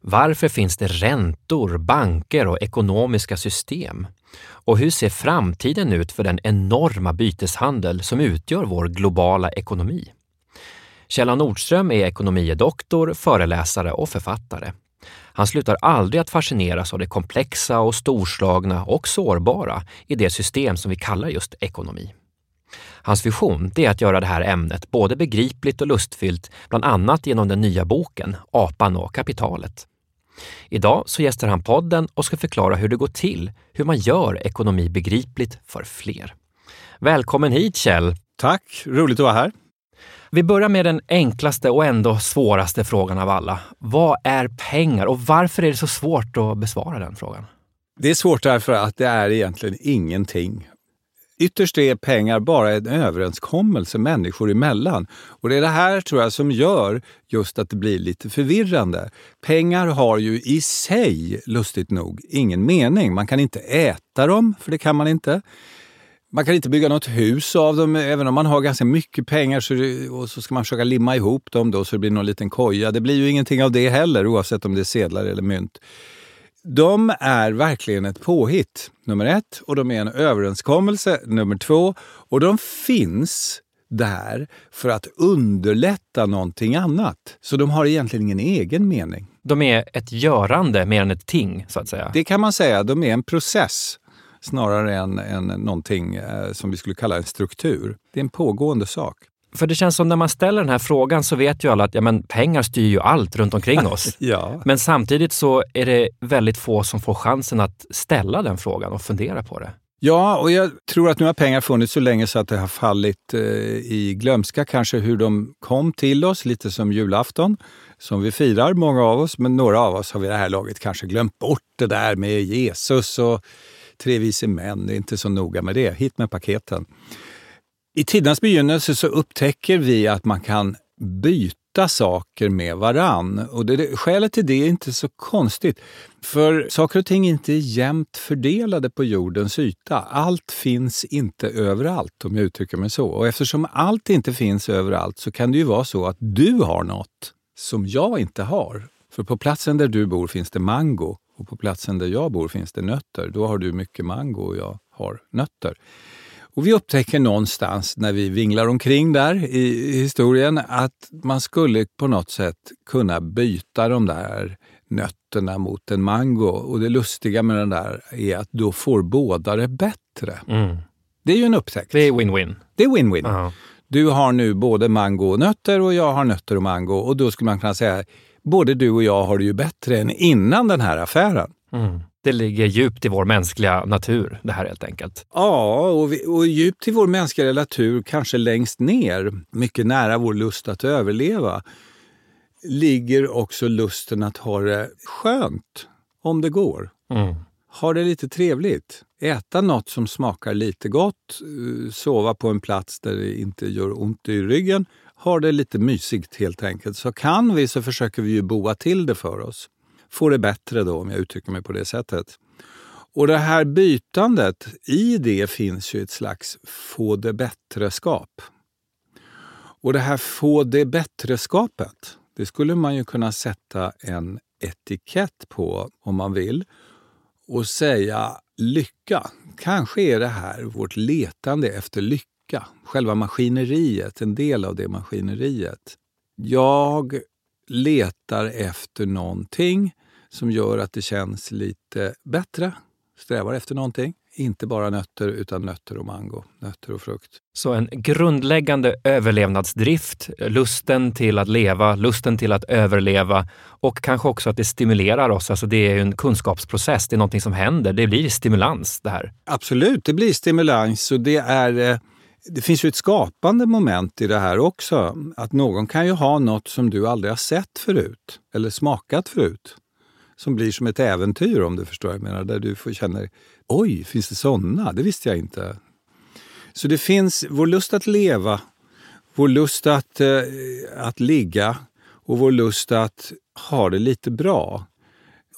Varför finns det räntor, banker och ekonomiska system? Och hur ser framtiden ut för den enorma byteshandel som utgör vår globala ekonomi? Kjell Nordström är ekonomidoktor, föreläsare och författare. Han slutar aldrig att fascineras av det komplexa och storslagna och sårbara i det system som vi kallar just ekonomi. Hans vision är att göra det här ämnet både begripligt och lustfyllt, bland annat genom den nya boken Apan och kapitalet. Idag så gästar han podden och ska förklara hur det går till, hur man gör ekonomi begripligt för fler. Välkommen hit Kjell! Tack, roligt att vara här. Vi börjar med den enklaste och ändå svåraste frågan av alla. Vad är pengar och varför är det så svårt att besvara den frågan? Det är svårt därför att det är egentligen ingenting. Ytterst är pengar bara en överenskommelse människor emellan. Och det är det här tror jag som gör just att det blir lite förvirrande. Pengar har ju i sig, lustigt nog, ingen mening. Man kan inte äta dem, för det kan man inte. Man kan inte bygga något hus av dem, även om man har ganska mycket pengar så, och så ska man försöka limma ihop dem då så det blir någon liten koja. Det blir ju ingenting av det heller, oavsett om det är sedlar eller mynt. De är verkligen ett påhitt, nummer ett. Och de är en överenskommelse, nummer två. Och de finns där för att underlätta någonting annat. Så de har egentligen ingen egen mening. De är ett görande mer än ett ting, så att säga? Det kan man säga. De är en process snarare än, än någonting eh, som vi skulle kalla en struktur. Det är en pågående sak. För det känns som när man ställer den här frågan så vet ju alla att ja, men pengar styr ju allt runt omkring oss. ja. Men samtidigt så är det väldigt få som får chansen att ställa den frågan och fundera på det. Ja, och jag tror att nu har pengar funnits så länge så att det har fallit eh, i glömska kanske hur de kom till oss, lite som julafton som vi firar, många av oss. Men några av oss har vid det här laget kanske glömt bort det där med Jesus och tre vise män. Det är inte så noga med det. Hit med paketen. I tidernas begynnelse så upptäcker vi att man kan byta saker med varann. Och det, skälet till det är inte så konstigt. För saker och ting är inte jämnt fördelade på jordens yta. Allt finns inte överallt, om jag uttrycker mig så. Och eftersom allt inte finns överallt så kan det ju vara så att du har något som jag inte har. För på platsen där du bor finns det mango och på platsen där jag bor finns det nötter. Då har du mycket mango och jag har nötter. Och vi upptäcker någonstans när vi vinglar omkring där i historien att man skulle på något sätt kunna byta de där nötterna mot en mango. Och det lustiga med den där är att då får båda det bättre. Mm. Det är ju en upptäckt. Det är win-win. Det är win-win. Ja. Du har nu både mango och nötter och jag har nötter och mango. Och då skulle man kunna säga både du och jag har det ju bättre än innan den här affären. Mm. Det ligger djupt i vår mänskliga natur, det här helt enkelt. Ja, och, vi, och djupt i vår mänskliga natur, kanske längst ner, mycket nära vår lust att överleva, ligger också lusten att ha det skönt, om det går. Mm. Ha det lite trevligt. Äta något som smakar lite gott, eh, sova på en plats där det inte gör ont i ryggen. Ha det lite mysigt helt enkelt. Så kan vi så försöker vi ju boa till det för oss få det bättre då, om jag uttrycker mig på det sättet. Och det här bytandet, i det finns ju ett slags få det bättre-skap. Och det här få det bättre-skapet, det skulle man ju kunna sätta en etikett på om man vill och säga lycka. Kanske är det här vårt letande efter lycka, själva maskineriet, en del av det maskineriet. Jag letar efter någonting som gör att det känns lite bättre. Strävar efter någonting. Inte bara nötter, utan nötter och mango. Nötter och frukt. Så en grundläggande överlevnadsdrift, lusten till att leva, lusten till att överleva och kanske också att det stimulerar oss. Alltså det är en kunskapsprocess, det är någonting som händer. Det blir stimulans det här. Absolut, det blir stimulans och det är eh, det finns ju ett skapande moment i det här också. Att någon kan ju ha något som du aldrig har sett förut eller smakat förut som blir som ett äventyr om du förstår vad jag menar. Där du får känner, oj, finns det sådana? Det visste jag inte. Så det finns vår lust att leva, vår lust att, eh, att ligga och vår lust att ha det lite bra.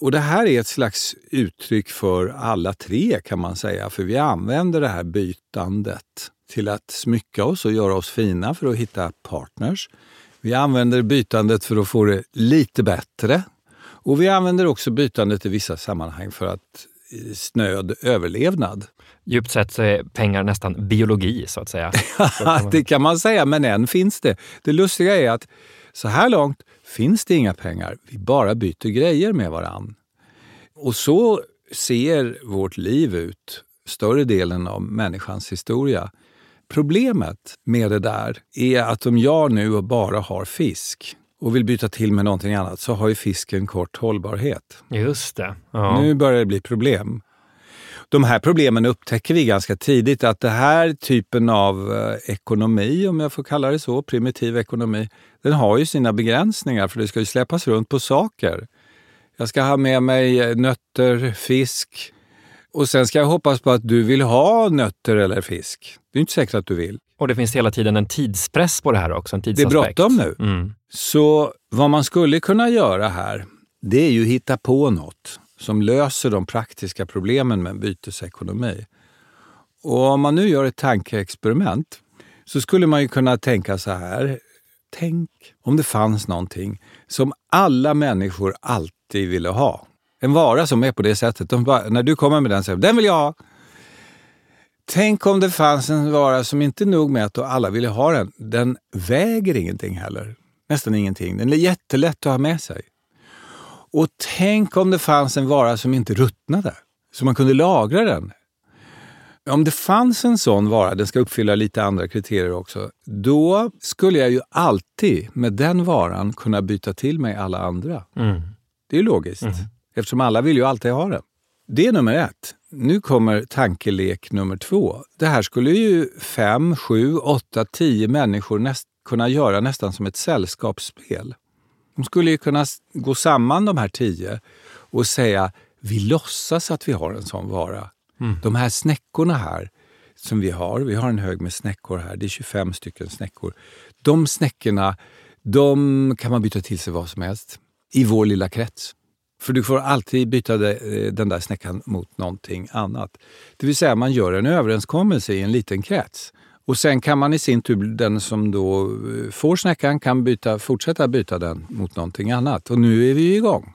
Och det här är ett slags uttryck för alla tre kan man säga, för vi använder det här bytandet till att smycka oss och göra oss fina för att hitta partners. Vi använder bytandet för att få det lite bättre. Och vi använder också bytandet i vissa sammanhang för att snöd överlevnad. Djupt sett så är pengar nästan biologi, så att säga. det kan man säga, men än finns det. Det lustiga är att så här långt finns det inga pengar. Vi bara byter grejer med varann. Och så ser vårt liv ut, större delen av människans historia. Problemet med det där är att om jag nu bara har fisk och vill byta till med någonting annat så har ju fisken kort hållbarhet. Just det. Ja. Nu börjar det bli problem. De här problemen upptäcker vi ganska tidigt, att det här typen av eh, ekonomi, om jag får kalla det så, primitiv ekonomi, den har ju sina begränsningar för det ska ju släppas runt på saker. Jag ska ha med mig nötter, fisk och sen ska jag hoppas på att du vill ha nötter eller fisk. Det är inte säkert att du vill. Och det finns hela tiden en tidspress på det här också, en tidsaspekt. Det är bråttom nu. Mm. Så vad man skulle kunna göra här, det är ju hitta på något som löser de praktiska problemen med bytesekonomi. Och om man nu gör ett tankeexperiment så skulle man ju kunna tänka så här. Tänk om det fanns någonting som alla människor alltid ville ha. En vara som är på det sättet. De bara, när du kommer med den säger den vill jag ha. Tänk om det fanns en vara som inte nog med att alla ville ha den, den väger ingenting heller. Nästan ingenting. Den är jättelätt att ha med sig. Och tänk om det fanns en vara som inte ruttnade, så man kunde lagra den. Om det fanns en sån vara, den ska uppfylla lite andra kriterier också, då skulle jag ju alltid med den varan kunna byta till mig alla andra. Mm. Det är logiskt, mm. eftersom alla vill ju alltid ha den. Det är nummer ett. Nu kommer tankelek nummer två. Det här skulle ju fem, sju, åtta, tio människor näst, kunna göra nästan som ett sällskapsspel. De skulle ju kunna gå samman de här tio och säga vi låtsas att vi har en sån vara. Mm. De här snäckorna här som vi har, vi har en hög med snäckor här, det är 25 stycken snäckor. De snäckorna, de kan man byta till sig vad som helst i vår lilla krets. För du får alltid byta eh, den där snäckan mot någonting annat. Det vill säga man gör en överenskommelse i en liten krets. Och sen kan man i sin tur, den som då eh, får snäckan kan byta, fortsätta byta den mot någonting annat. Och nu är vi igång.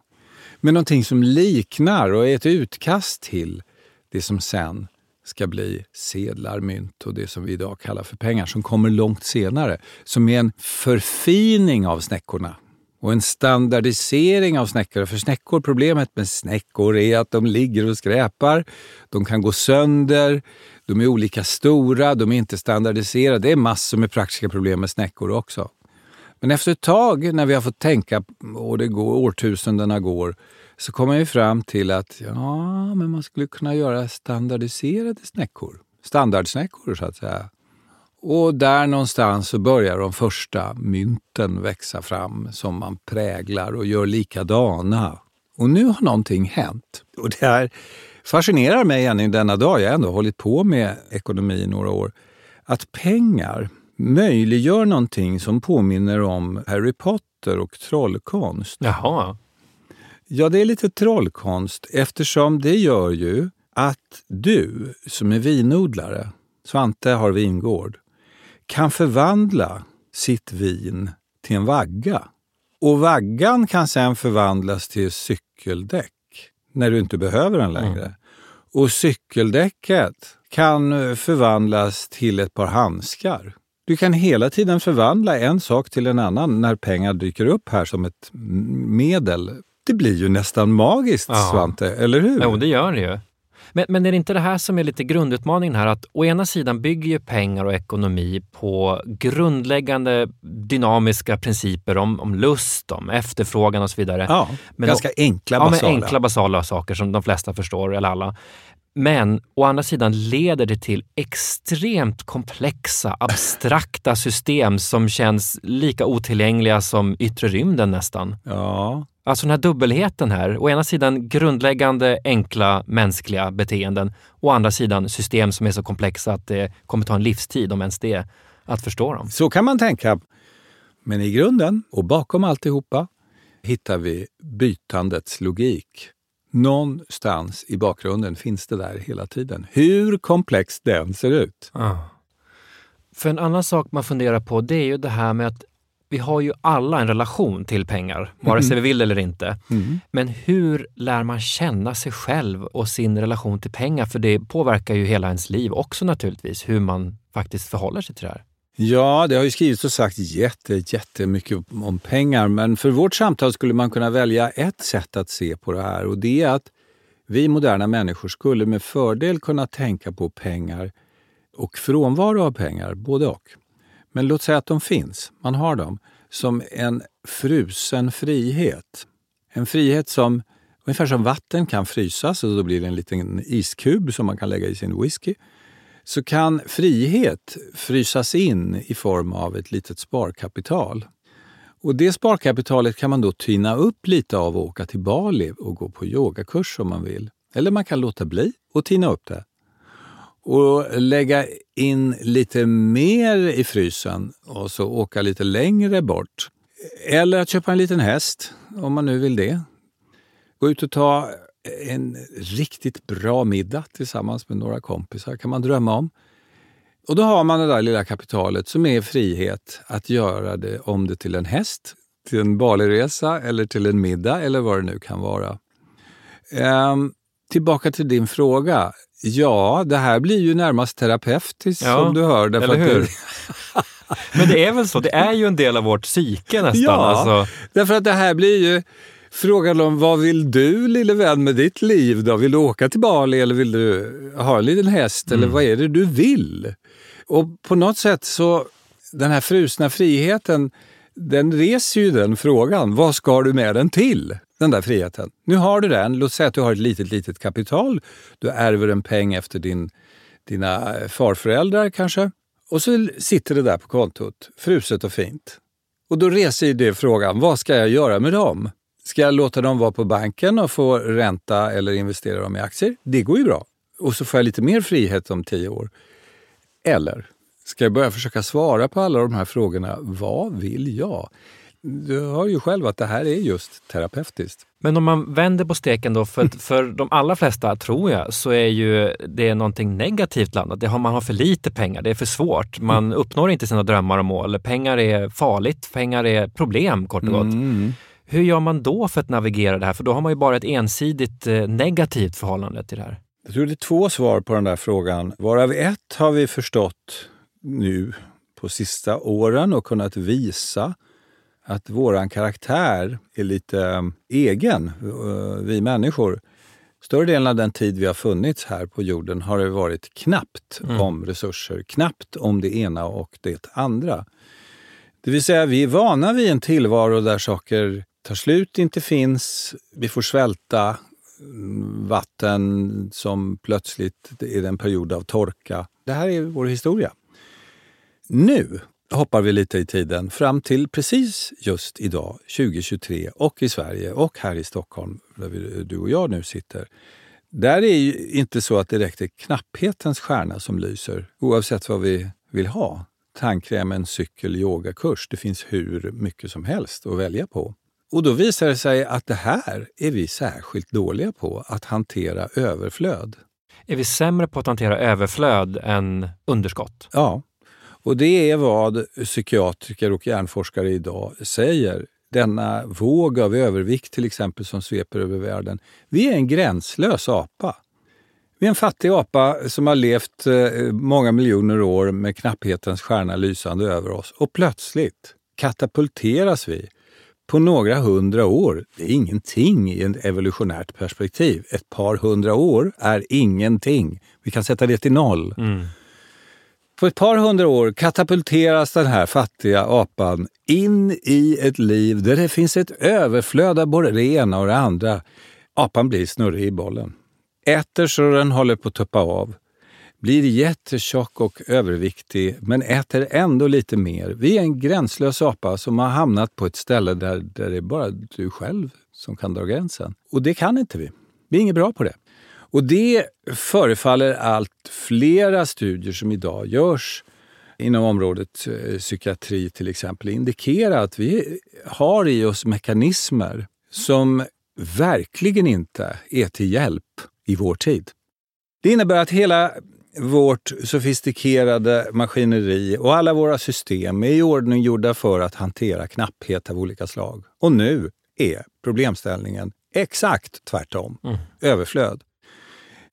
Med någonting som liknar och är ett utkast till det som sen ska bli sedlar, mynt och det som vi idag kallar för pengar, som kommer långt senare. Som är en förfining av snäckorna och en standardisering av snäckor. För snäckor, problemet med snäckor är att de ligger och skräpar. De kan gå sönder, de är olika stora, de är inte standardiserade. Det är massor med praktiska problem med snäckor också. Men efter ett tag, när vi har fått tänka och det går, årtusendena går, så kommer vi fram till att ja, men man skulle kunna göra standardiserade snäckor. Standardsnäckor, så att säga. Och där någonstans så börjar de första mynten växa fram som man präglar och gör likadana. Och nu har någonting hänt. Och det här fascinerar mig än i denna dag. Jag har ändå hållit på med ekonomi i några år. Att pengar möjliggör någonting som påminner om Harry Potter och trollkonst. Jaha. Ja, det är lite trollkonst eftersom det gör ju att du som är vinodlare, Svante har vingård, kan förvandla sitt vin till en vagga. Och vaggan kan sen förvandlas till cykeldäck när du inte behöver den längre. Mm. Och cykeldäcket kan förvandlas till ett par handskar. Du kan hela tiden förvandla en sak till en annan när pengar dyker upp här som ett medel. Det blir ju nästan magiskt, ja. Svante, eller hur? Jo, det gör det ju. Men, men är det inte det här som är lite grundutmaningen här? Att å ena sidan bygger ju pengar och ekonomi på grundläggande dynamiska principer om, om lust, om efterfrågan och så vidare. Ja, men ganska då, enkla basala. Ja, enkla basala saker som de flesta förstår, eller alla. Men å andra sidan leder det till extremt komplexa, abstrakta system som känns lika otillgängliga som yttre rymden nästan. Ja, Alltså den här dubbelheten här. Å ena sidan grundläggande enkla mänskliga beteenden. Å andra sidan system som är så komplexa att det kommer ta en livstid, om ens det, att förstå dem. Så kan man tänka. Men i grunden och bakom alltihopa hittar vi bytandets logik. Någonstans i bakgrunden finns det där hela tiden. Hur komplext den ser ut. Ah. För en annan sak man funderar på det är ju det här med att vi har ju alla en relation till pengar, vare sig vi vill eller inte. Mm. Men hur lär man känna sig själv och sin relation till pengar? För det påverkar ju hela ens liv också naturligtvis, hur man faktiskt förhåller sig till det här. Ja, det har ju skrivits och sagt jätte, jättemycket om pengar, men för vårt samtal skulle man kunna välja ett sätt att se på det här och det är att vi moderna människor skulle med fördel kunna tänka på pengar och frånvaro av pengar, både och. Men låt säga att de finns, man har dem, som en frusen frihet. En frihet som, ungefär som vatten kan frysas och då blir det en liten iskub som man kan lägga i sin whisky så kan frihet frysas in i form av ett litet sparkapital. Och det sparkapitalet kan man då tyna upp lite av och åka till Bali och gå på yogakurs om man vill. Eller man kan låta bli och tina upp det. Och lägga in lite mer i frysen och så åka lite längre bort. Eller att köpa en liten häst, om man nu vill det. Gå ut och ta en riktigt bra middag tillsammans med några kompisar kan man drömma om. Och då har man det där lilla kapitalet som är frihet att göra det om det till en häst, till en Baliresa eller till en middag eller vad det nu kan vara. Ehm, tillbaka till din fråga. Ja, det här blir ju närmast terapeutiskt Ja, som du hör. därför eller hur? det- Men det är väl så, det är ju en del av vårt psyke nästan. Ja. Alltså, Därför att det här blir ju frågan om vad vill du lille vän med ditt liv då? Vill du åka till Bali eller vill du ha en liten häst eller vad är det du vill? Och på något sätt så, den här frusna friheten, den reser ju den frågan. Vad ska du med den till? Den där friheten. Nu har du den. Låt säga att du har ett litet, litet kapital. Du ärver en peng efter din, dina eh, farföräldrar kanske. Och så sitter det där på kontot, fruset och fint. Och då reser ju det frågan, vad ska jag göra med dem? Ska jag låta dem vara på banken och få ränta eller investera dem i aktier? Det går ju bra. Och så får jag lite mer frihet om tio år. Eller ska jag börja försöka svara på alla de här frågorna? Vad vill jag? Du hör ju själv att det här är just terapeutiskt. Men om man vänder på steken då, för, för de allra flesta tror jag, så är ju det någonting negativt landat. Det har, man har för lite pengar, det är för svårt. Man uppnår inte sina drömmar och mål. Pengar är farligt, pengar är problem kort och gott. Mm. Hur gör man då för att navigera det här? För då har man ju bara ett ensidigt eh, negativt förhållande till det här. Jag tror det är två svar på den där frågan, varav ett har vi förstått nu på sista åren och kunnat visa att våran karaktär är lite eh, egen, eh, vi människor. Större delen av den tid vi har funnits här på jorden har det varit knappt om resurser, knappt om det ena och det andra. Det vill säga, vi är vana vid en tillvaro där saker tar slut, inte finns, vi får svälta, mm, vatten som plötsligt är en period av torka. Det här är vår historia. Nu hoppar vi lite i tiden fram till precis just idag, 2023, och i Sverige och här i Stockholm, där vi, du och jag nu sitter. Där är ju inte så att det direkt är knapphetens stjärna som lyser, oavsett vad vi vill ha. Tandkräm, en cykel, yogakurs. Det finns hur mycket som helst att välja på. Och då visar det sig att det här är vi särskilt dåliga på, att hantera överflöd. Är vi sämre på att hantera överflöd än underskott? Ja, och det är vad psykiatriker och hjärnforskare idag säger. Denna våg av övervikt till exempel som sveper över världen. Vi är en gränslös apa. Vi är en fattig apa som har levt eh, många miljoner år med knapphetens stjärna lysande över oss och plötsligt katapulteras vi på några hundra år. Det är ingenting i ett evolutionärt perspektiv. Ett par hundra år är ingenting. Vi kan sätta det till noll. Mm. På ett par hundra år katapulteras den här fattiga apan in i ett liv där det finns ett överflöd av både det ena och det andra. Apan blir snurrig i bollen. Äter så den håller på att tuppa av. Blir jättetjock och överviktig, men äter ändå lite mer. Vi är en gränslös apa som har hamnat på ett ställe där, där det är bara du själv som kan dra gränsen. Och det kan inte vi. Vi är inget bra på det. Och det förefaller allt flera studier som idag görs inom området eh, psykiatri till exempel indikera att vi har i oss mekanismer som verkligen inte är till hjälp i vår tid. Det innebär att hela vårt sofistikerade maskineri och alla våra system är i ordning gjorda för att hantera knapphet av olika slag. Och nu är problemställningen exakt tvärtom. Mm. Överflöd.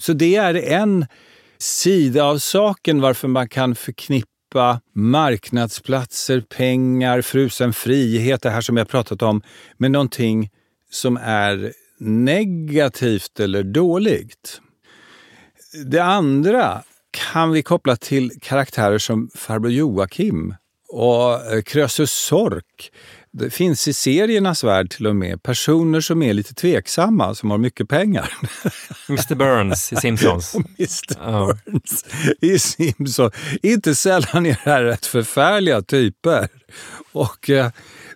Så det är en sida av saken varför man kan förknippa marknadsplatser, pengar, frusen frihet, det här som jag pratat om, med någonting som är negativt eller dåligt. Det andra kan vi koppla till karaktärer som farbror Joakim och eh, Krösus Sork. Det finns i seriernas värld till och med personer som är lite tveksamma, som har mycket pengar. Mr Burns i Simpsons. Mr oh. Burns i Simpsons. Inte sällan är det här rätt förfärliga typer. Och eh,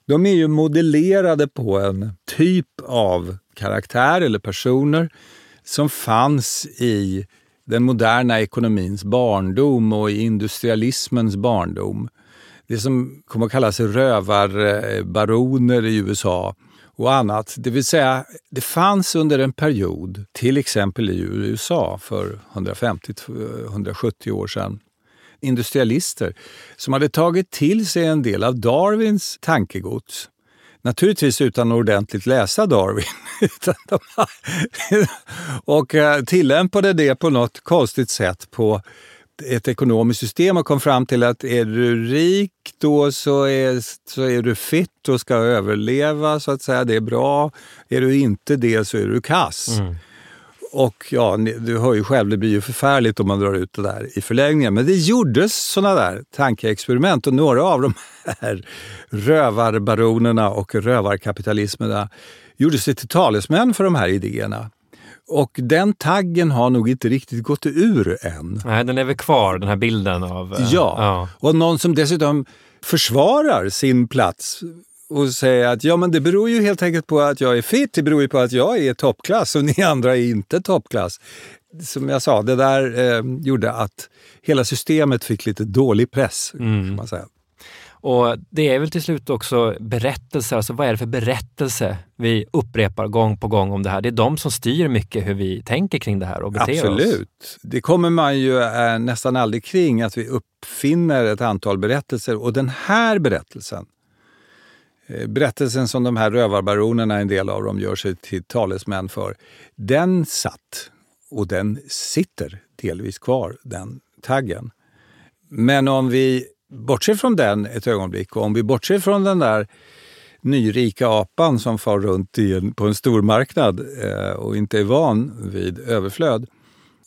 de är ju modellerade på en typ av karaktär eller personer som fanns i den moderna ekonomins barndom och i industrialismens barndom. Det som kommer att kallas rövarbaroner i USA och annat. Det vill säga, det fanns under en period, till exempel i USA för 150-170 år sedan, industrialister som hade tagit till sig en del av Darwins tankegods Naturligtvis utan att ordentligt läsa Darwin. och eh, tillämpade det på något konstigt sätt på ett ekonomiskt system och kom fram till att är du rik då så är, så är du fit och ska överleva så att säga. Det är bra. Är du inte det så är du kass. Mm. Och ja, du hör ju själv, det blir ju förfärligt om man drar ut det där i förlängningen. Men det gjordes sådana där tankeexperiment och några av de här rövarbaronerna och rövarkapitalismerna gjorde sig till talesmän för de här idéerna. Och den taggen har nog inte riktigt gått ur än. Nej, den är väl kvar, den här bilden av... Ja, ja. och någon som dessutom försvarar sin plats och säga att ja, men det beror ju helt enkelt på att jag är fit. Det beror ju på att jag är toppklass och ni andra är inte toppklass. Som jag sa, det där eh, gjorde att hela systemet fick lite dålig press. Mm. Kan man säga. Och Det är väl till slut också berättelser, alltså vad är det för berättelse vi upprepar gång på gång om det här? Det är de som styr mycket hur vi tänker kring det här och beter Absolut. oss. Absolut. Det kommer man ju eh, nästan aldrig kring, att vi uppfinner ett antal berättelser. Och den här berättelsen, Eh, berättelsen som de här rövarbaronerna, en del av dem, gör sig till talesmän för, den satt och den sitter delvis kvar, den taggen. Men om vi bortser från den ett ögonblick och om vi bortser från den där nyrika apan som far runt i en, på en stormarknad eh, och inte är van vid överflöd,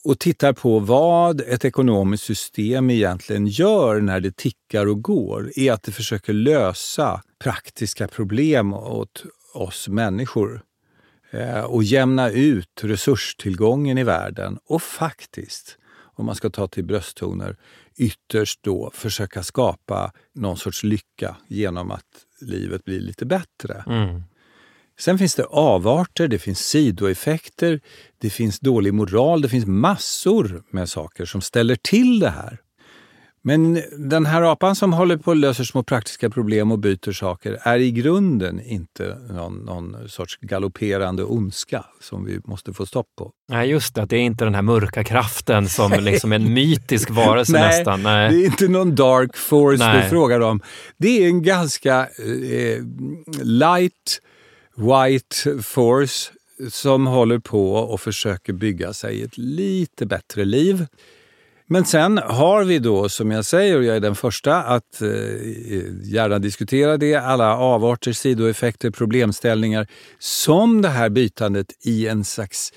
och tittar på vad ett ekonomiskt system egentligen gör när det tickar och går, är att det försöker lösa praktiska problem åt oss människor eh, och jämna ut resurstillgången i världen. Och faktiskt, om man ska ta till brösttoner, ytterst då försöka skapa någon sorts lycka genom att livet blir lite bättre. Mm. Sen finns det avarter, det finns sidoeffekter, det finns dålig moral, det finns massor med saker som ställer till det här. Men den här apan som håller på och löser små praktiska problem och byter saker är i grunden inte någon, någon sorts galopperande ondska som vi måste få stopp på. Nej, just det. Det är inte den här mörka kraften som liksom en mytisk varelse Nej, nästan. Nej, det är inte någon dark force Nej. du frågar om. Det är en ganska eh, light White Force som håller på och försöker bygga sig ett lite bättre liv. Men sen har vi då, som jag säger, och jag är den första att eh, gärna diskutera det, alla avarter, sidoeffekter, problemställningar som det här bytandet i en slags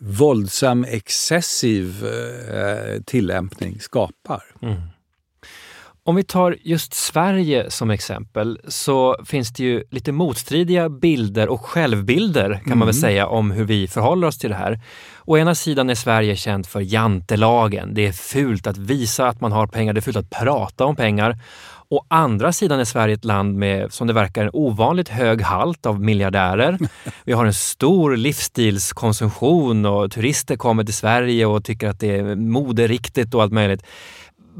våldsam, excessiv eh, tillämpning skapar. Mm. Om vi tar just Sverige som exempel så finns det ju lite motstridiga bilder och självbilder kan mm. man väl mm. säga om hur vi förhåller oss till det här. Å ena sidan är Sverige känt för jantelagen. Det är fult att visa att man har pengar, det är fult att prata om pengar. Å andra sidan är Sverige ett land med, som det verkar, en ovanligt hög halt av miljardärer. Vi har en stor livsstilskonsumtion och turister kommer till Sverige och tycker att det är moderiktigt och allt möjligt.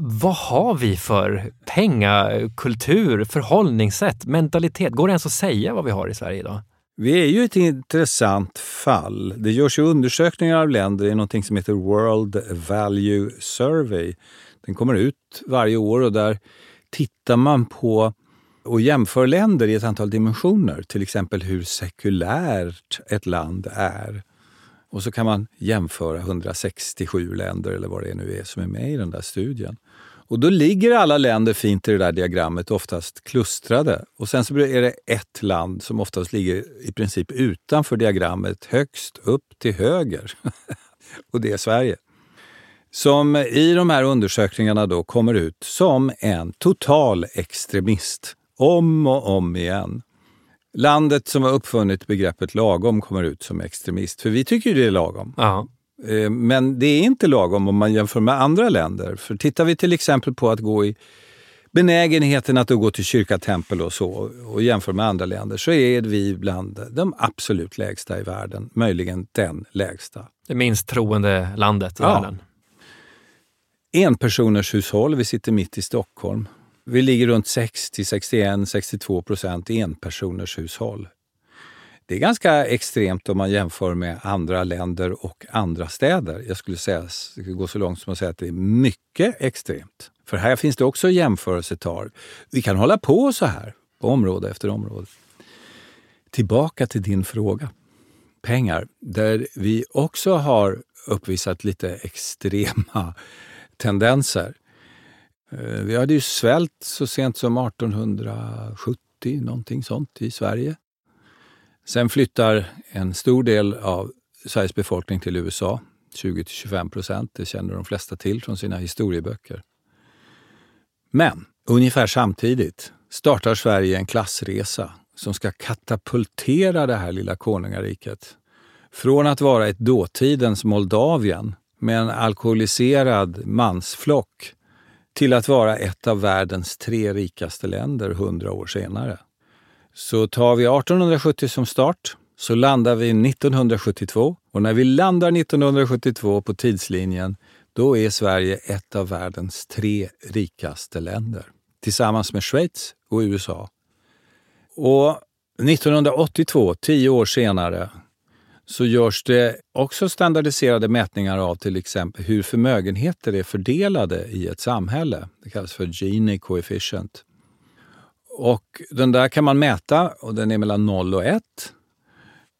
Vad har vi för pengakultur, förhållningssätt, mentalitet? Går det ens att säga vad vi har i Sverige idag? Vi är ju ett intressant fall. Det görs ju undersökningar av länder i något som heter World Value Survey. Den kommer ut varje år och där tittar man på och jämför länder i ett antal dimensioner. Till exempel hur sekulärt ett land är. Och så kan man jämföra 167 länder eller vad det nu är som är med i den där studien. Och då ligger alla länder fint i det där diagrammet, oftast klustrade. Och sen så är det ett land som oftast ligger i princip utanför diagrammet, högst upp till höger. och det är Sverige. Som i de här undersökningarna då kommer ut som en total extremist. Om och om igen. Landet som har uppfunnit begreppet lagom kommer ut som extremist. För vi tycker ju det är lagom. Ja. Eh, men det är inte lagom om man jämför med andra länder. För tittar vi till exempel på att gå i benägenheten att gå till kyrka, tempel och så och jämför med andra länder så är vi bland de absolut lägsta i världen. Möjligen den lägsta. Det minst troende landet i Ja. världen. Enpersoners hushåll, vi sitter mitt i Stockholm. Vi ligger runt 60, 61, 62 procent enpersoners hushåll. Det är ganska extremt om man jämför med andra länder och andra städer. Jag skulle säga, jag skulle gå så långt som att säga att det är mycket extremt. För här finns det också jämförelsetal. Vi kan hålla på så här, på område efter område. Tillbaka till din fråga. Pengar, där vi också har uppvisat lite extrema tendenser. Eh, vi hade ju svält så sent som 1870, någonting sånt, i Sverige. Sen flyttar en stor del av Sveriges befolkning till USA, 20-25 procent. Det känner de flesta till från sina historieböcker. Men ungefär samtidigt startar Sverige en klassresa som ska katapultera det här lilla konungariket. Från att vara ett dåtidens Moldavien med en alkoholiserad mansflock till att vara ett av världens tre rikaste länder hundra år senare. Så tar vi 1870 som start så landar vi 1972 och när vi landar 1972 på tidslinjen då är Sverige ett av världens tre rikaste länder tillsammans med Schweiz och USA. Och 1982, tio år senare, så görs det också standardiserade mätningar av till exempel hur förmögenheter är fördelade i ett samhälle. Det kallas för Gini coefficient. Och den där kan man mäta och den är mellan 0 och 1.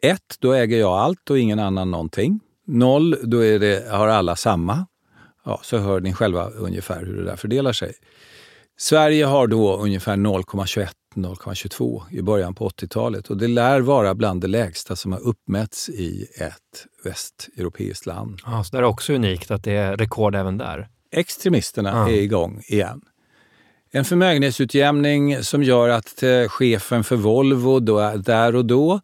1, då äger jag allt och ingen annan någonting. 0, då är det, har alla samma. Ja, så hör ni själva ungefär hur det där fördelar sig. Sverige har då ungefär 0,21-0,22 i början på 80-talet och det lär vara bland det lägsta som har uppmätts i ett västeuropeiskt land. Ja, så det är också unikt att det är rekord även där. Extremisterna Ja. är igång igen. En förmögenhetsutjämning som gör att eh, chefen för Volvo då, där och då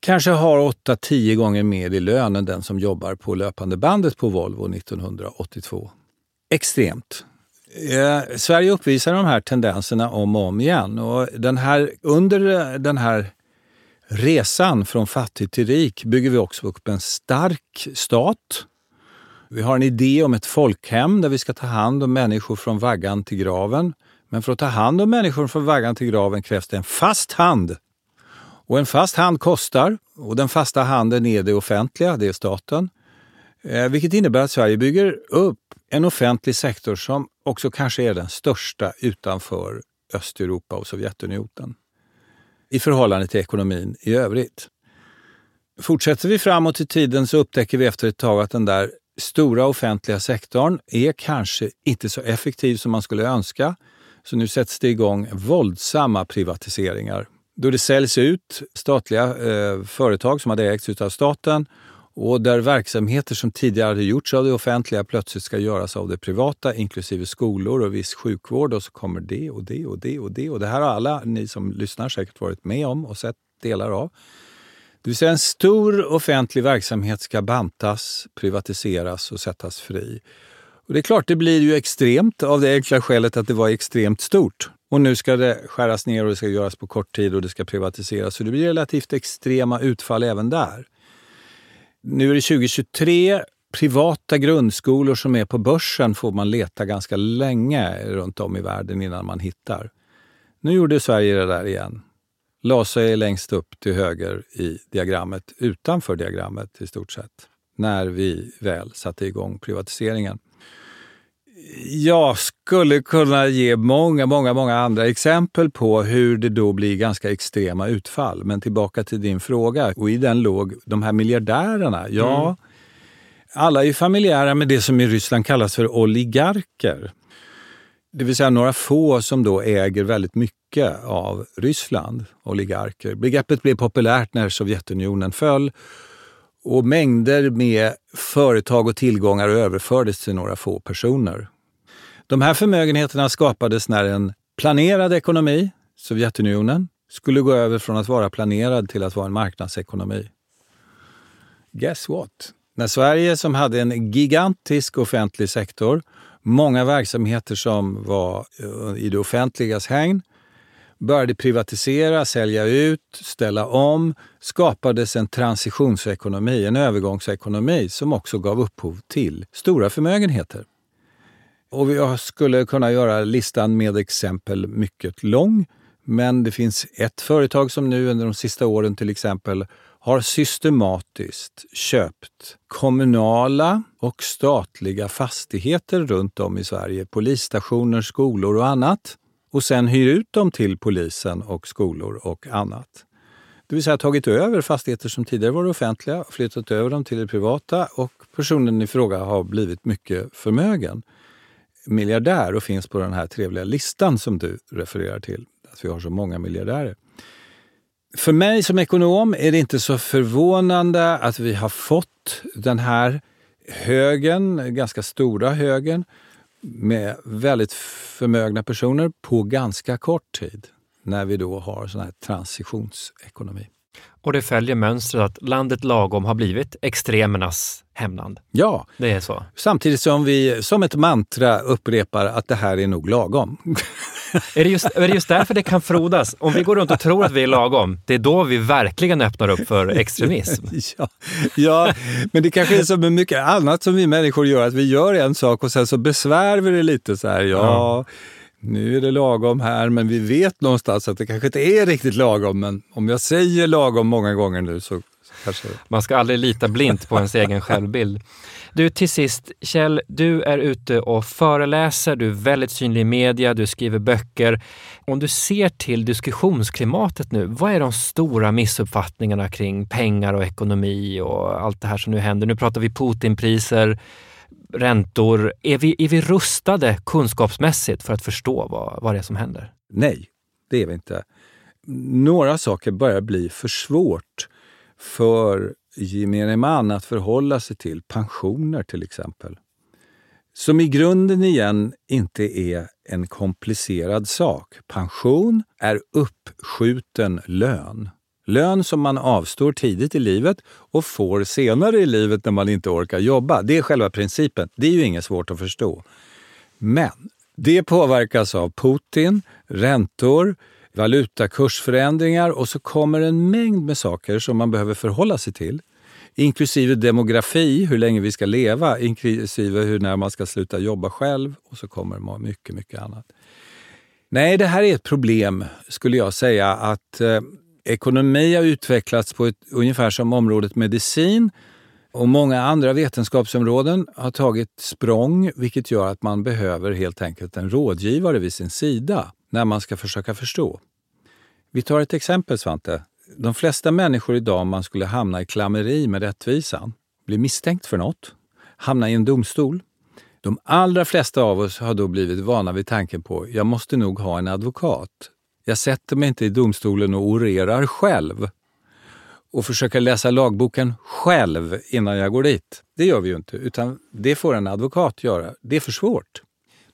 kanske har 8-10 gånger mer i lön än den som jobbar på löpande bandet på Volvo 1982. Extremt. Eh, Sverige uppvisar de här tendenserna om och om igen. Och den här, under eh, den här resan från fattig till rik bygger vi också upp en stark stat. Vi har en idé om ett folkhem där vi ska ta hand om människor från vaggan till graven. Men för att ta hand om människor från vaggan till graven krävs det en fast hand. Och en fast hand kostar och den fasta handen är det offentliga, det är staten. Eh, vilket innebär att Sverige bygger upp en offentlig sektor som också kanske är den största utanför Östeuropa och Sovjetunionen i förhållande till ekonomin i övrigt. Fortsätter vi framåt i tiden så upptäcker vi efter ett tag att den där stora offentliga sektorn är kanske inte så effektiv som man skulle önska. Så nu sätts det igång våldsamma privatiseringar. Då det säljs ut statliga eh, företag som hade ägts av staten och där verksamheter som tidigare hade gjorts av det offentliga plötsligt ska göras av det privata, inklusive skolor och viss sjukvård. Och så kommer det och det och det och det. Och det här har alla ni som lyssnar säkert varit med om och sett delar av. Det vill säga en stor offentlig verksamhet ska bantas, privatiseras och sättas fri. Och det är klart, det blir ju extremt av det enkla skälet att det var extremt stort. Och nu ska det skäras ner och det ska göras på kort tid och det ska privatiseras. Så det blir relativt extrema utfall även där. Nu är det 2023. Privata grundskolor som är på börsen får man leta ganska länge runt om i världen innan man hittar. Nu gjorde Sverige det där igen. La sig längst upp till höger i diagrammet, utanför diagrammet i stort sett, när vi väl satte igång privatiseringen. Jag skulle kunna ge många, många, många andra exempel på hur det då blir ganska extrema utfall. Men tillbaka till din fråga. Och i den låg de här miljardärerna. Ja, mm. alla är familjära med det som i Ryssland kallas för oligarker. Det vill säga några få som då äger väldigt mycket av Ryssland, oligarker. Begreppet blev populärt när Sovjetunionen föll och mängder med företag och tillgångar överfördes till några få personer. De här förmögenheterna skapades när en planerad ekonomi, Sovjetunionen, skulle gå över från att vara planerad till att vara en marknadsekonomi. Guess what? När Sverige, som hade en gigantisk offentlig sektor, många verksamheter som var eh, i det offentligas hägn, började privatisera, sälja ut, ställa om, skapades en transitionsekonomi, en övergångsekonomi som också gav upphov till stora förmögenheter. Och jag skulle kunna göra listan med exempel mycket lång, men det finns ett företag som nu under de sista åren till exempel har systematiskt köpt kommunala och statliga fastigheter runt om i Sverige, polisstationer, skolor och annat och sen hyr ut dem till polisen och skolor och annat. Det vill säga tagit över fastigheter som tidigare var offentliga, flyttat över dem till det privata och personen i fråga har blivit mycket förmögen. Miljardär och finns på den här trevliga listan som du refererar till. Att vi har så många miljardärer. För mig som ekonom är det inte så förvånande att vi har fått den här högen, ganska stora högen, med väldigt förmögna personer på ganska kort tid när vi då har sån här transitionsekonomi. Och det följer mönstret att landet lagom har blivit extremernas hemland. Ja, det är så. Samtidigt som vi som ett mantra upprepar att det här är nog lagom. är, det just, är det just därför det kan frodas? Om vi går runt och tror att vi är lagom, det är då vi verkligen öppnar upp för extremism. ja, ja, men det kanske är som med mycket annat som vi människor gör, att vi gör en sak och sen så besvär vi det lite så här. ja. nu är det lagom här, men vi vet någonstans att det kanske inte är riktigt lagom. Men om jag säger lagom många gånger nu så, så kanske... Man ska aldrig lita blint på ens egen självbild. Du, till sist, Kjell, du är ute och föreläser, du är väldigt synlig i media, du skriver böcker. Om du ser till diskussionsklimatet nu, vad är de stora missuppfattningarna kring pengar och ekonomi och allt det här som nu händer? Nu pratar vi Putinpriser, räntor. Är vi, är vi rustade kunskapsmässigt för att förstå vad, vad det är som händer? Nej, det är vi inte. Några saker börjar bli för svårt för gemene man att förhålla sig till. Pensioner till exempel. Som i grunden igen inte är en komplicerad sak. Pension är uppskjuten lön. Lön som man avstår tidigt i livet och får senare i livet när man inte orkar jobba. Det är själva principen. Det är ju inget svårt att förstå. Men det påverkas av Putin, räntor, valutakursförändringar och så kommer en mängd med saker som man behöver förhålla sig till. Inklusive demografi, hur länge vi ska leva, inklusive hur när man ska sluta jobba själv och så kommer mycket, mycket annat. Nej, det här är ett problem, skulle jag säga, att eh, Ekonomi har utvecklats på ett, ungefär som området medicin och många andra vetenskapsområden har tagit språng vilket gör att man behöver helt enkelt en rådgivare vid sin sida när man ska försöka förstå. Vi tar ett exempel Svante. De flesta människor idag, om man skulle hamna i klammeri med rättvisan, blir misstänkt för något, hamna i en domstol. De allra flesta av oss har då blivit vana vid tanken på jag måste nog ha en advokat. Jag sätter mig inte i domstolen och orerar själv och försöker läsa lagboken själv innan jag går dit. Det gör vi ju inte, utan det får en advokat göra. Det är för svårt.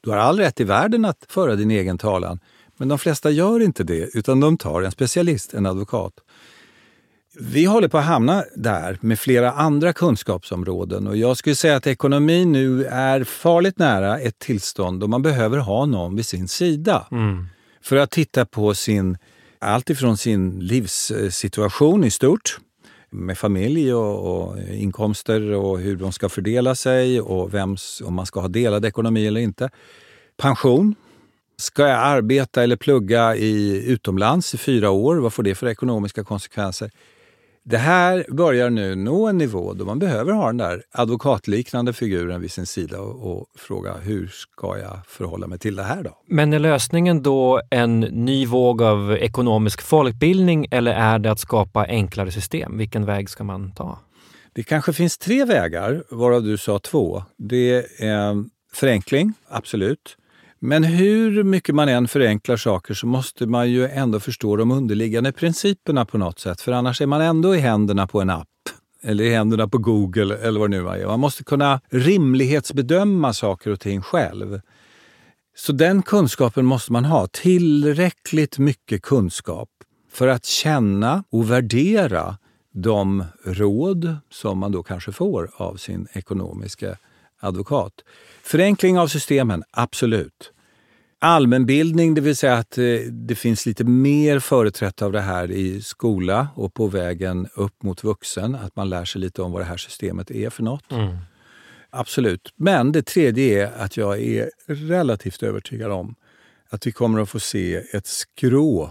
Du har all rätt i världen att föra din egen talan, men de flesta gör inte det, utan de tar en specialist, en advokat. Vi håller på att hamna där med flera andra kunskapsområden och jag skulle säga att ekonomin nu är farligt nära ett tillstånd då man behöver ha någon vid sin sida. Mm. För att titta på sin, allt ifrån sin livssituation i stort, med familj och, och, inkomster och hur de ska fördela sig och vems, om man ska ha delad ekonomi eller inte. Pension. Ska jag arbeta eller plugga i, utomlands i fyra år? Vad får det för ekonomiska konsekvenser? Det här börjar nu nå en nivå då man behöver ha den där advokatliknande figuren vid sin sida och, och, fråga hur ska jag förhålla mig till det här då? Men är lösningen då en ny våg av ekonomisk folkbildning eller är det att skapa enklare system? Vilken väg ska man ta? Det kanske finns tre vägar, varav du sa två. Det är förenkling, absolut. Men hur mycket man än förenklar saker så måste man ju ändå förstå de underliggande principerna på något sätt. För annars är man ändå i händerna på en app eller i händerna på Google eller vad det nu är. Man måste kunna rimlighetsbedöma saker och ting själv. Så den kunskapen måste man ha. Tillräckligt mycket kunskap för att känna och värdera de råd som man då kanske får av sin ekonomiska advokat. Förenkling av systemen, absolut. Allmänbildning, det vill säga att eh, det finns lite mer företrätt av det här i skola och på vägen upp mot vuxen. Att man lär sig lite om vad det här systemet är för något. Mm. Absolut. Men det tredje är att jag är relativt övertygad om att vi kommer att få se ett skrå,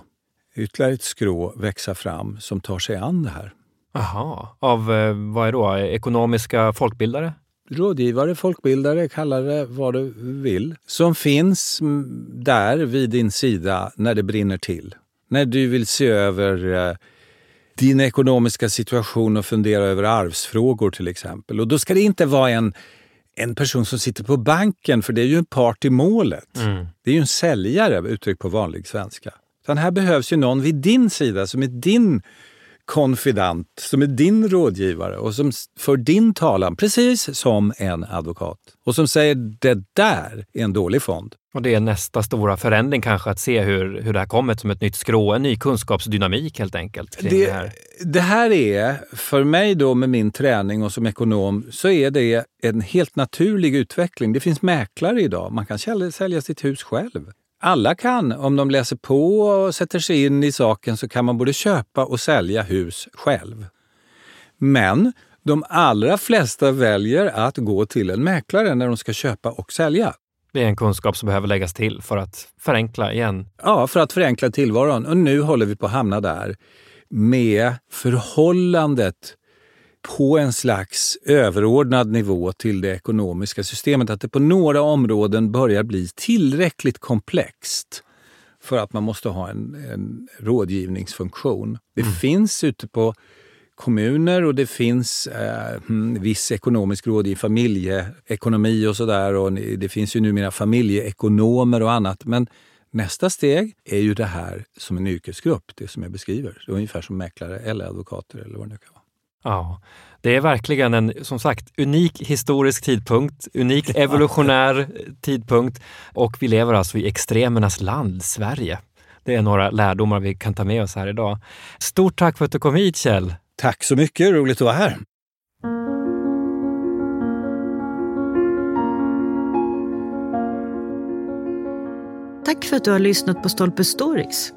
ytterligare ett skrå växa fram som tar sig an det här. Aha. Av eh, vad är då? Ekonomiska folkbildare? Rådgivare, folkbildare, kalla det vad du vill, som finns där vid din sida när det brinner till. När du vill se över eh, din ekonomiska situation och fundera över arvsfrågor till exempel. Och då ska det inte vara en, en person som sitter på banken, för det är ju en part i målet. Mm. Det är ju en säljare, uttryckt på vanlig svenska. Utan här behövs ju någon vid din sida som är din konfidant som är din rådgivare och som för din talan precis som en advokat. Och som säger det där är en dålig fond. Och det är nästa stora förändring kanske, att se hur, hur det här kommer som ett nytt skrå, en ny kunskapsdynamik helt enkelt. Det, det, här. det här är, för mig då med min träning och som ekonom, så är det en helt naturlig utveckling. Det finns mäklare idag, man kan sälja sitt hus själv. Alla kan, om de läser på och sätter sig in i saken, så kan man både köpa och sälja hus själv. Men de allra flesta väljer att gå till en mäklare när de ska köpa och sälja. Det är en kunskap som behöver läggas till för att förenkla igen. Ja, för att förenkla tillvaron. Och nu håller vi på att hamna där med förhållandet på en slags överordnad nivå till det ekonomiska systemet. Att det på några områden börjar bli tillräckligt komplext för att man måste ha en, en rådgivningsfunktion. Det mm. finns ute på kommuner och det finns eh, hmm, viss ekonomisk rådgivning, familjeekonomi och sådär. Det finns ju numera familjeekonomer och annat. Men nästa steg är ju det här som en yrkesgrupp, det som jag beskriver. Ungefär som mäklare eller advokater eller vad det nu kan vara. Ja, det är verkligen en, som sagt, unik historisk tidpunkt, unik evolutionär tidpunkt och vi lever alltså i extremernas land, Sverige. Det är några lärdomar vi kan ta med oss här idag. Stort tack för att du kom hit Kjell! Tack så mycket, roligt att vara här! Tack för att du har lyssnat på Stolpe Stories.